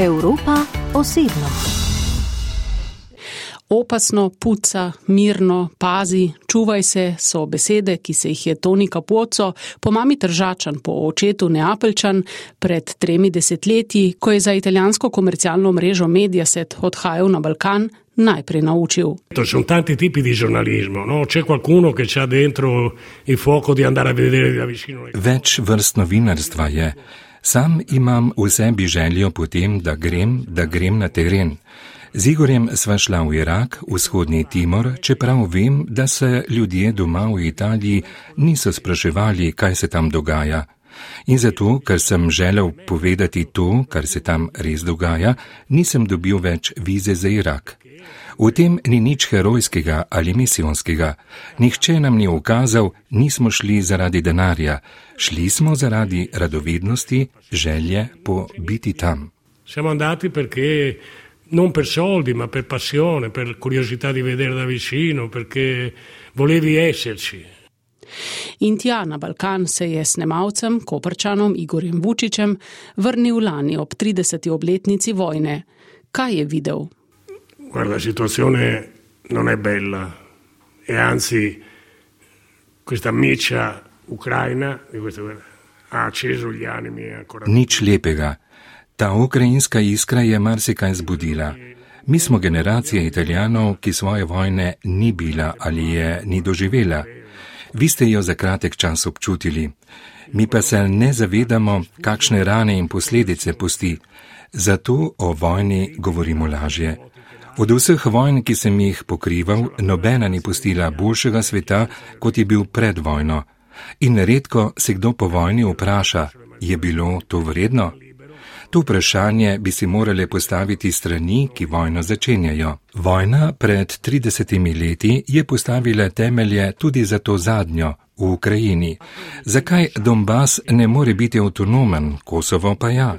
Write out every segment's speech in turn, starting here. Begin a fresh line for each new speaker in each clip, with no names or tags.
Evropa osebno.
Opasno, puca, mirno, pazi, čuvaj se so besede, ki se jih je Toni Kapoco, po mami Tržačan, po očetu Neapeljčan, pred tremi desetletji, ko je za italijansko komercialno mrežo Mediaset odhajal na Balkan, najprej naučil.
To sono tanti tipi di giornalismo, no? c'è qualcuno che ha dentro il fuoco di andare a vedere da vicino.
Več vrst novinarstva je. Sam imam v sebi željo potem, da grem, da grem na teren. Z Igorjem sva šla v Irak, vzhodni Timor, čeprav vem, da se ljudje doma v Italiji niso spraševali, kaj se tam dogaja. In zato, ker sem želel povedati to, kar se tam res dogaja, nisem dobil več vize za Irak. V tem ni nič herojskega ali misijonskega. Nihče nam ni ukazal, nismo šli zaradi denarja, šli smo zaradi radovednosti, želje po biti tam.
Siamo andati perché non per soldi, ma per passione, per curiosità di vedere da vicino, perché volevi esserci.
In tja na Balkan se je snemalcem, koprčanom Igorjem Vučičem, vrnil lani ob 30. obletnici vojne. Kaj je videl?
Guarda, la situazione non è bella e anzi questa miccia ucraina di questa guerra ha acceso gli animi ancora.
Nič lepega. Ta ukrajinska iskra je marsikaj zbudila. Mi smo generacija italijanov, ki svoje vojne ni bila ali je ni doživela. Vi ste jo za kratek čas občutili. Mi pa se ne zavedamo, kakšne rane in posledice pusti. Zato o vojni govorimo lažje. Od vseh vojn, ki sem jih pokrival, nobena ni pustila boljšega sveta, kot je bil pred vojno. In redko se kdo po vojni vpraša, je bilo to vredno? To vprašanje bi si morali postaviti strani, ki vojno začenjajo. Vojna pred 30 leti je postavila temelje tudi za to zadnjo v Ukrajini. Zakaj Donbass ne more biti avtonomen, Kosovo pa ja?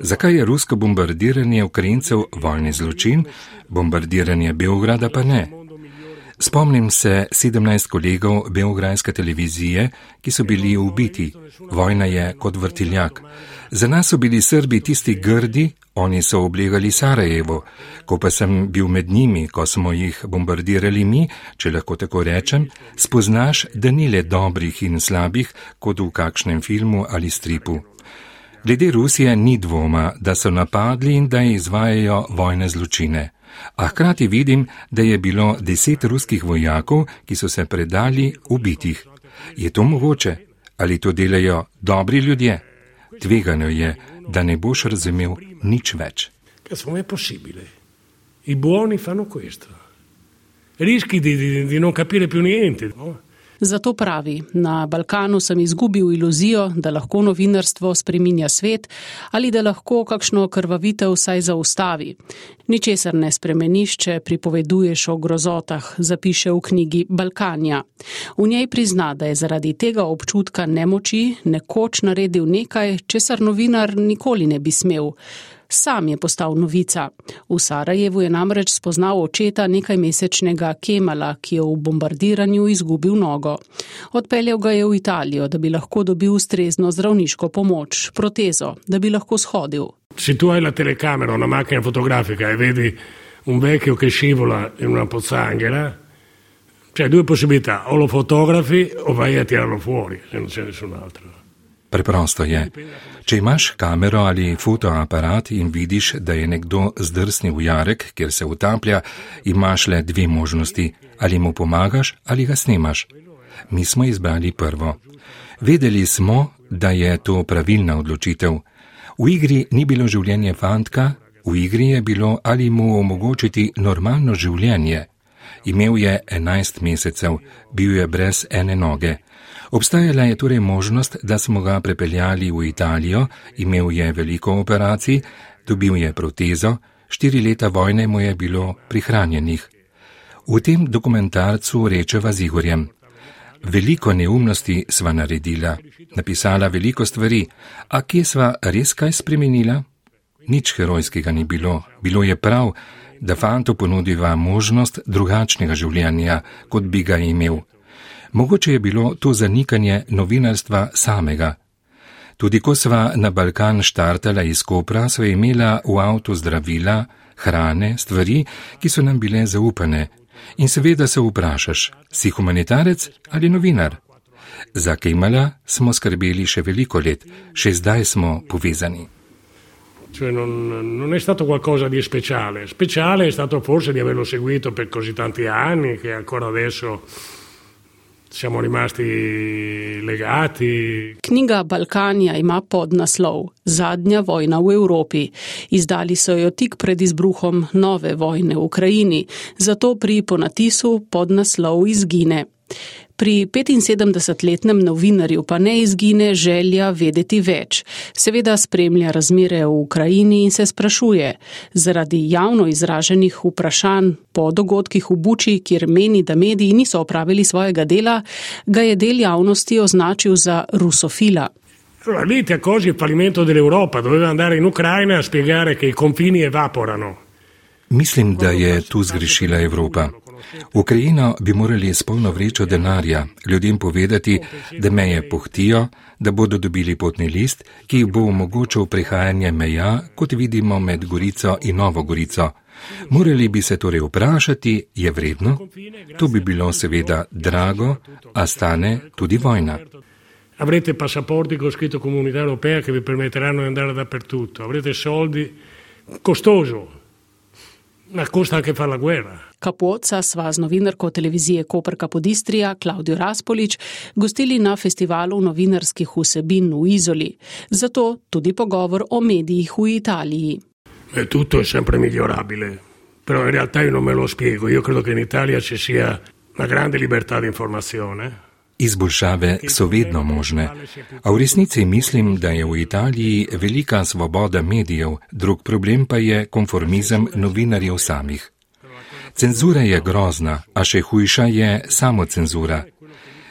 Zakaj je rusko bombardiranje Ukrajincev vojni zločin, bombardiranje Beograda pa ne? Spomnim se 17 kolegov Beograjske televizije, ki so bili ubiti. Vojna je kot vrtiljak. Za nas so bili Srbi tisti grdi, oni so oblegali Sarajevo. Ko pa sem bil med njimi, ko smo jih bombardirali mi, če lahko tako rečem, spoznaš, da ni le dobrih in slabih, kot v kakšnem filmu ali stripu. Glede Rusije ni dvoma, da so napadli in da izvajajo vojne zločine. A hkrati vidim, da je bilo deset ruskih vojakov, ki so se predali, ubitih. Je to mogoče? Ali to delajo dobri ljudje? Tvegano je, da ne boš razumel nič več.
Cazzo, è possibile? I buoni fanno questo. Rischi di, di, di non capire più niente. No?
Zato pravi, na Balkanu sem izgubil iluzijo, da lahko novinarstvo spreminja svet ali da lahko kakšno krvavitev vsaj zaustavi. Ničesar ne spremeniš, če pripoveduješ o grozotah, zapiše v knjigi Balkanja. V njej prizna, da je zaradi tega občutka nemoči nekoč naredil nekaj, česar novinar nikoli ne bi smel. Sam je postal novica. V Sarajevu je namreč spoznal očeta nekajmesečnega Kemala, ki je v bombardiranju izgubil nogo. Odpeljal ga je v Italijo, da bi lahko dobil ustrezno zdravniško pomoč, protezo, da bi lahko shodil.
Se tu hai la telecamera, una macchina fotografica e vedi un vecchio che scivola in una pozzanghera, c'è due possibilità, o lo fotografi o vai a tirarlo fuori, se non c'è nessun altro.
Preprosto je. Če imaš kamero ali fotoaparat in vidiš, da je nekdo zdrsnil v jarek, kjer se utaplja, imaš le dve možnosti: ali mu pomagaš ali ga snimaš. Mi smo izbrali prvo. Vedeli smo, da je to pravilna odločitev. V igri ni bilo življenje fantka, v igri je bilo ali mu omogočiti normalno življenje. Imel je 11 mesecev, bil je brez ene noge. Obstajala je torej možnost, da smo ga prepeljali v Italijo, imel je veliko operacij, dobil je protezo, štiri leta vojne mu je bilo prihranjenih. V tem dokumentarcu rečeva z Igorjem. Veliko neumnosti sva naredila, napisala veliko stvari, a kje sva res kaj spremenila? Nič herojskega ni bilo, bilo je prav, da fantu ponudiva možnost drugačnega življenja, kot bi ga imel. Mogoče je bilo to zanikanje novinarstva samega. Tudi ko sva na Balkan štartala iz Kopra, sva imela v avtu zdravila, hrane, stvari, ki so nam bile zaupane. In seveda se vprašaš, si humanitarec ali novinar? Za Kemala smo skrbeli še veliko let, še zdaj smo povezani.
Cioè non, non, è stato qualcosa di speciale. Speciale è stato forse di averlo seguito per così tanti anni che ancora adesso siamo rimasti legati.
Knjiga Balkanja ima podnaslov Zadnja vojna v Evropi. Izdali so jo tik pred izbruhom nove vojne v Ukrajini, zato pri ponatisu podnaslov izgine. Pri 75-letnem novinarju pa ne izgine želja vedeti več. Seveda spremlja razmere v Ukrajini in se sprašuje, zaradi javno izraženih vprašanj po dogodkih v Buči, kjer meni, da mediji niso opravili svojega dela, ga je del javnosti označil za rusofila.
Allora, lì ti accorgi il fallimento dell'Europa, doveva andare in Ucraina a spiegare che i confini evaporano.
Mislim, da je tu zgrešila Evropa. Ukrajino bi morali s polno vrečo denarja ljudem povedati, da meje pohtijo, da bodo dobili potni list, ki bo omogočil prehajanje meja, kot vidimo med Gorico in Novo Gorico. Morali bi se torej vprašati, je vredno? To bi bilo seveda drago, a stane tudi vojna.
Avrete passaporti con scritto comunità europea che vi permetteranno di andare dappertutto. Avrete soldi costoso. Ma costa anche fare la guerra.
Kapoca sva z novinarko televizije Koperka Podistrija Klaudijo Raspolič gostili na festivalu novinarskih vsebin v Izoli. Zato tudi pogovor o medijih v Italiji.
E tutto è sempre migliorabile, però in realtà io non me lo spiego. Io credo che in Italia ci sia una grande libertà di informazione.
Izboljšave so vedno možne, a v resnici mislim, da je v Italiji velika svoboda medijev, drug problem pa je konformizem novinarjev samih. Cenzura je grozna, a še hujša je samocenzura.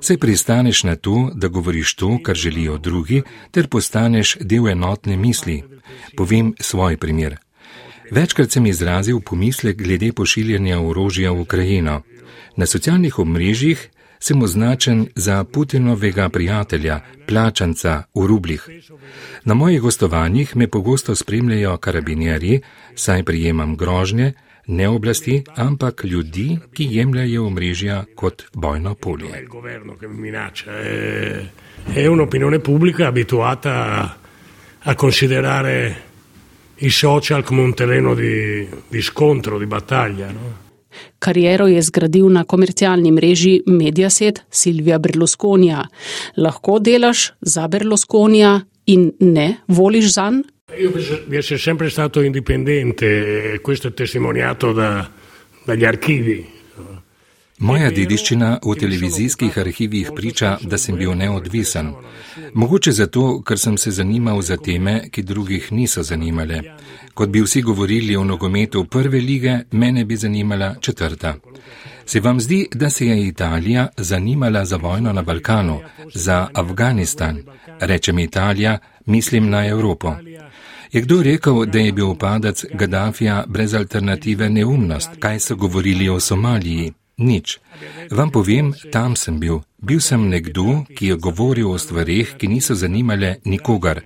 Se pristaneš na to, da govoriš to, kar želijo drugi, ter postaneš del enotne misli. Povem svoj primer. Večkrat sem izrazil pomislek glede pošiljanja orožja v Ukrajino. Na socialnih omrežjih sem označen za Putinovega prijatelja, plačanca v rublih. Na mojih gostovanjih me pogosto spremljajo karabinjerji, saj prijemam grožnje, ne oblasti, ampak ljudi, ki jemljajo omrežja kot bojno polje.
Je un'opinione pubblica abituata a considerare i social come un terreno di, di scontro, di battaglia. No?
Kariero je zgradil na komercialni mreži Mediaset Silvija Berlusconija. Lahko delaš za Berlusconija in ne voliš za njega?
Io penso di essere sempre stato indipendente e questo è testimoniato da, dagli archivi.
Moja dediščina v televizijskih arhivih priča, da sem bil neodvisen. Mogoče zato, ker sem se zanimal za teme, ki drugih niso zanimale. Kot bi vsi govorili o nogometu prve lige, mene bi zanimala četrta. Se vam zdi, da se je Italija zanimala za vojno na Balkanu, za Afganistan? Rečem Italija, mislim na Evropo. Je kdo rekel, da je bil padac Gaddafija brez alternative neumnost? Kaj so govorili o Somaliji? Nič. Vam povem, tam sem bil. Bil sem nekdo, ki je govoril o stvarih, ki niso zanimale nikogar.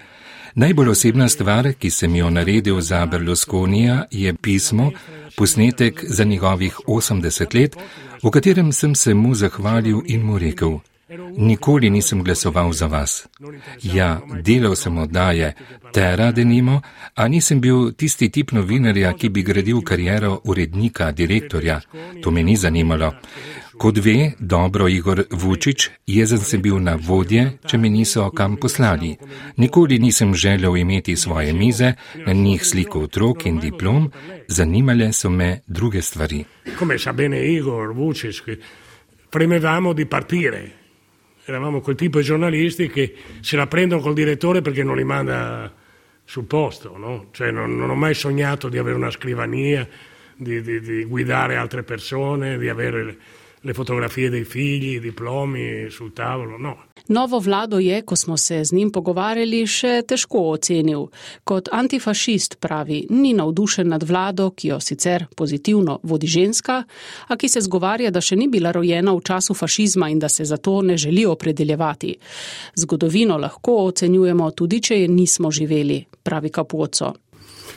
Najbolj osebna stvar, ki sem jo naredil za Berlusconija, je pismo, posnetek za njegovih 80 let, v katerem sem se mu zahvalil in mu rekel: Nikoli nisem glasoval za vas. Ja, delal sem oddaje, tera denimo, a nisem bil tisti tip novinarja, ki bi gradil kariero urednika, direktorja. To me ni zanimalo. Kot ve dobro Igor Vučić, jezen sem bil na vodje, če me niso kam poslali. Nikoli nisem želel imeti svoje mize, na njih sliko otrok in diplom, zanimale so me druge stvari.
Come sa bene Igor Vučić, premevamo di partire. Eravamo quel tipo di giornalisti che se la prendono col direttore perché non li manda sul posto, no? Cioè non, non ho mai sognato di avere una scrivania, di, di, di guidare altre persone, di avere le fotografije dei figli, i diplomi sul tavolo, no.
Novo vlado je, ko smo se z njim pogovarjali, še težko ocenil. Kot antifašist pravi, ni navdušen nad vlado, ki jo sicer pozitivno vodi ženska, a ki se zgovarja, da še ni bila rojena v času fašizma in da se zato ne želi opredeljevati. Zgodovino lahko ocenjujemo tudi, če je nismo živeli, pravi Kapuoco.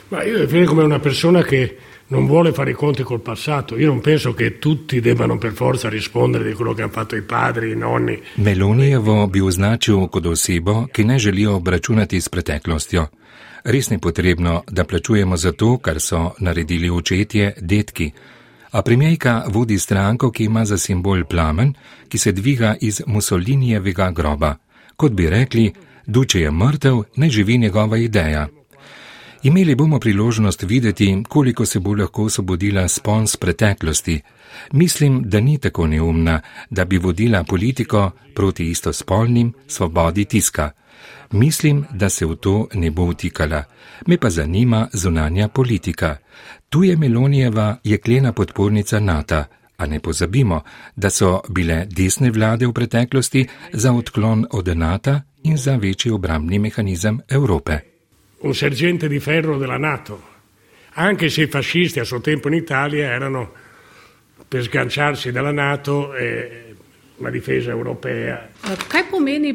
Ma io definirei come una persona che non vuole fare i conti col passato. Io non penso che tutti debbano per forza rispondere di quello che hanno fatto i padri, i nonni.
Melonijevo bi označil kot osebo, ki ne želi obračunati s preteklostjo. Res ni potrebno, da plačujemo za to, kar so naredili očetje, detki. A premijejka vodi stranko, ki ima za simbol plamen, ki se dviga iz Mussolinijevega groba. Kot bi rekli, duče je mrtev, ne živi njegova ideja. Imeli bomo priložnost videti, koliko se bo lahko osvobodila spons preteklosti. Mislim, da ni tako neumna, da bi vodila politiko proti istospolnim svobodi tiska. Mislim, da se v to ne bo vtikala. Me pa zanima zunanja politika. Tu je Melonijeva jeklena podpornica NATO. A ne pozabimo, da so bile desne vlade v preteklosti za odklon od NATO in za večji obrambni mehanizem Evrope.
Un sergente di ferro della Nato, anche se i fascisti a suo tempo in Italia erano per sganciarsi dalla Nato e la difesa europea.
Kaj pomeni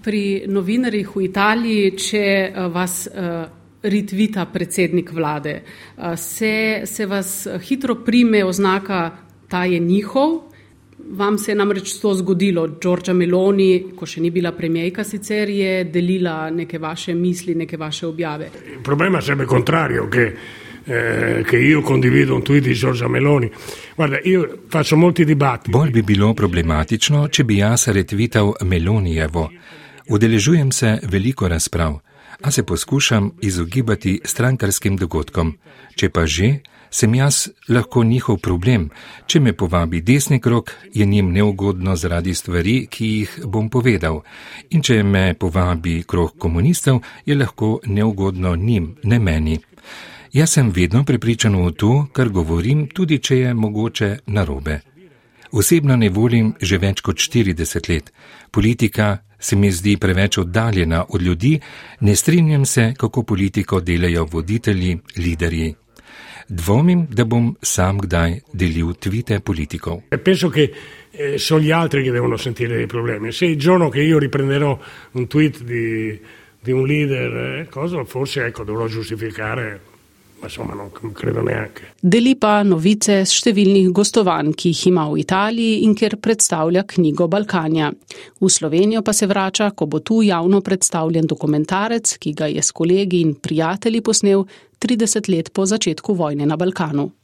pri novinarjih v Italiji, če vas ritvita predsednik vlade? Se, se vas hitro prime oznaka, ta je njihov? Vam se je namreč to zgodilo. Đorđa Meloni, ko še ni bila premijejka, sicer je delila neke vaše misli, neke vaše objave.
Il problema sarebbe contrario, che, eh, che io condivido un tweet di Giorgia Meloni. Guarda, io faccio molti dibattiti.
Bolj bi bilo problematično, če bi jaz retvital Melonijevo. Udeležujem se veliko razprav, a se poskušam izogibati strankarskim dogodkom. Če pa že, sem jaz lahko njihov problem. Če me povabi desni krok, je njim neugodno zaradi stvari, ki jih bom povedal. In če me povabi krok komunistov, je lahko neugodno njim, ne meni. Jaz sem vedno prepričan v to, kar govorim, tudi če je mogoče narobe. Osebno ne volim že več kot 40 let. Politika se mi zdi preveč oddaljena od ljudi, ne strinjam se, kako politiko delajo voditelji, liderji. Dvomim, da bom sam kdaj delil tvite politikov.
Penso che eh, sono gli altri che devono sentire dei problemi. Se il giorno che io riprenderò un tweet di, di un leader, eh, cosa, forse ecco, dovrò giustificare. Ma insomma, non credo neanche.
Deli pa novice z številnih gostovanj, ki jih ima v Italiji in kjer predstavlja knjigo Balkanja. V Slovenijo pa se vrača, ko bo tu javno predstavljen dokumentarec, ki ga je s kolegi in prijatelji posnel 30 let po začetku vojne na Balkanu.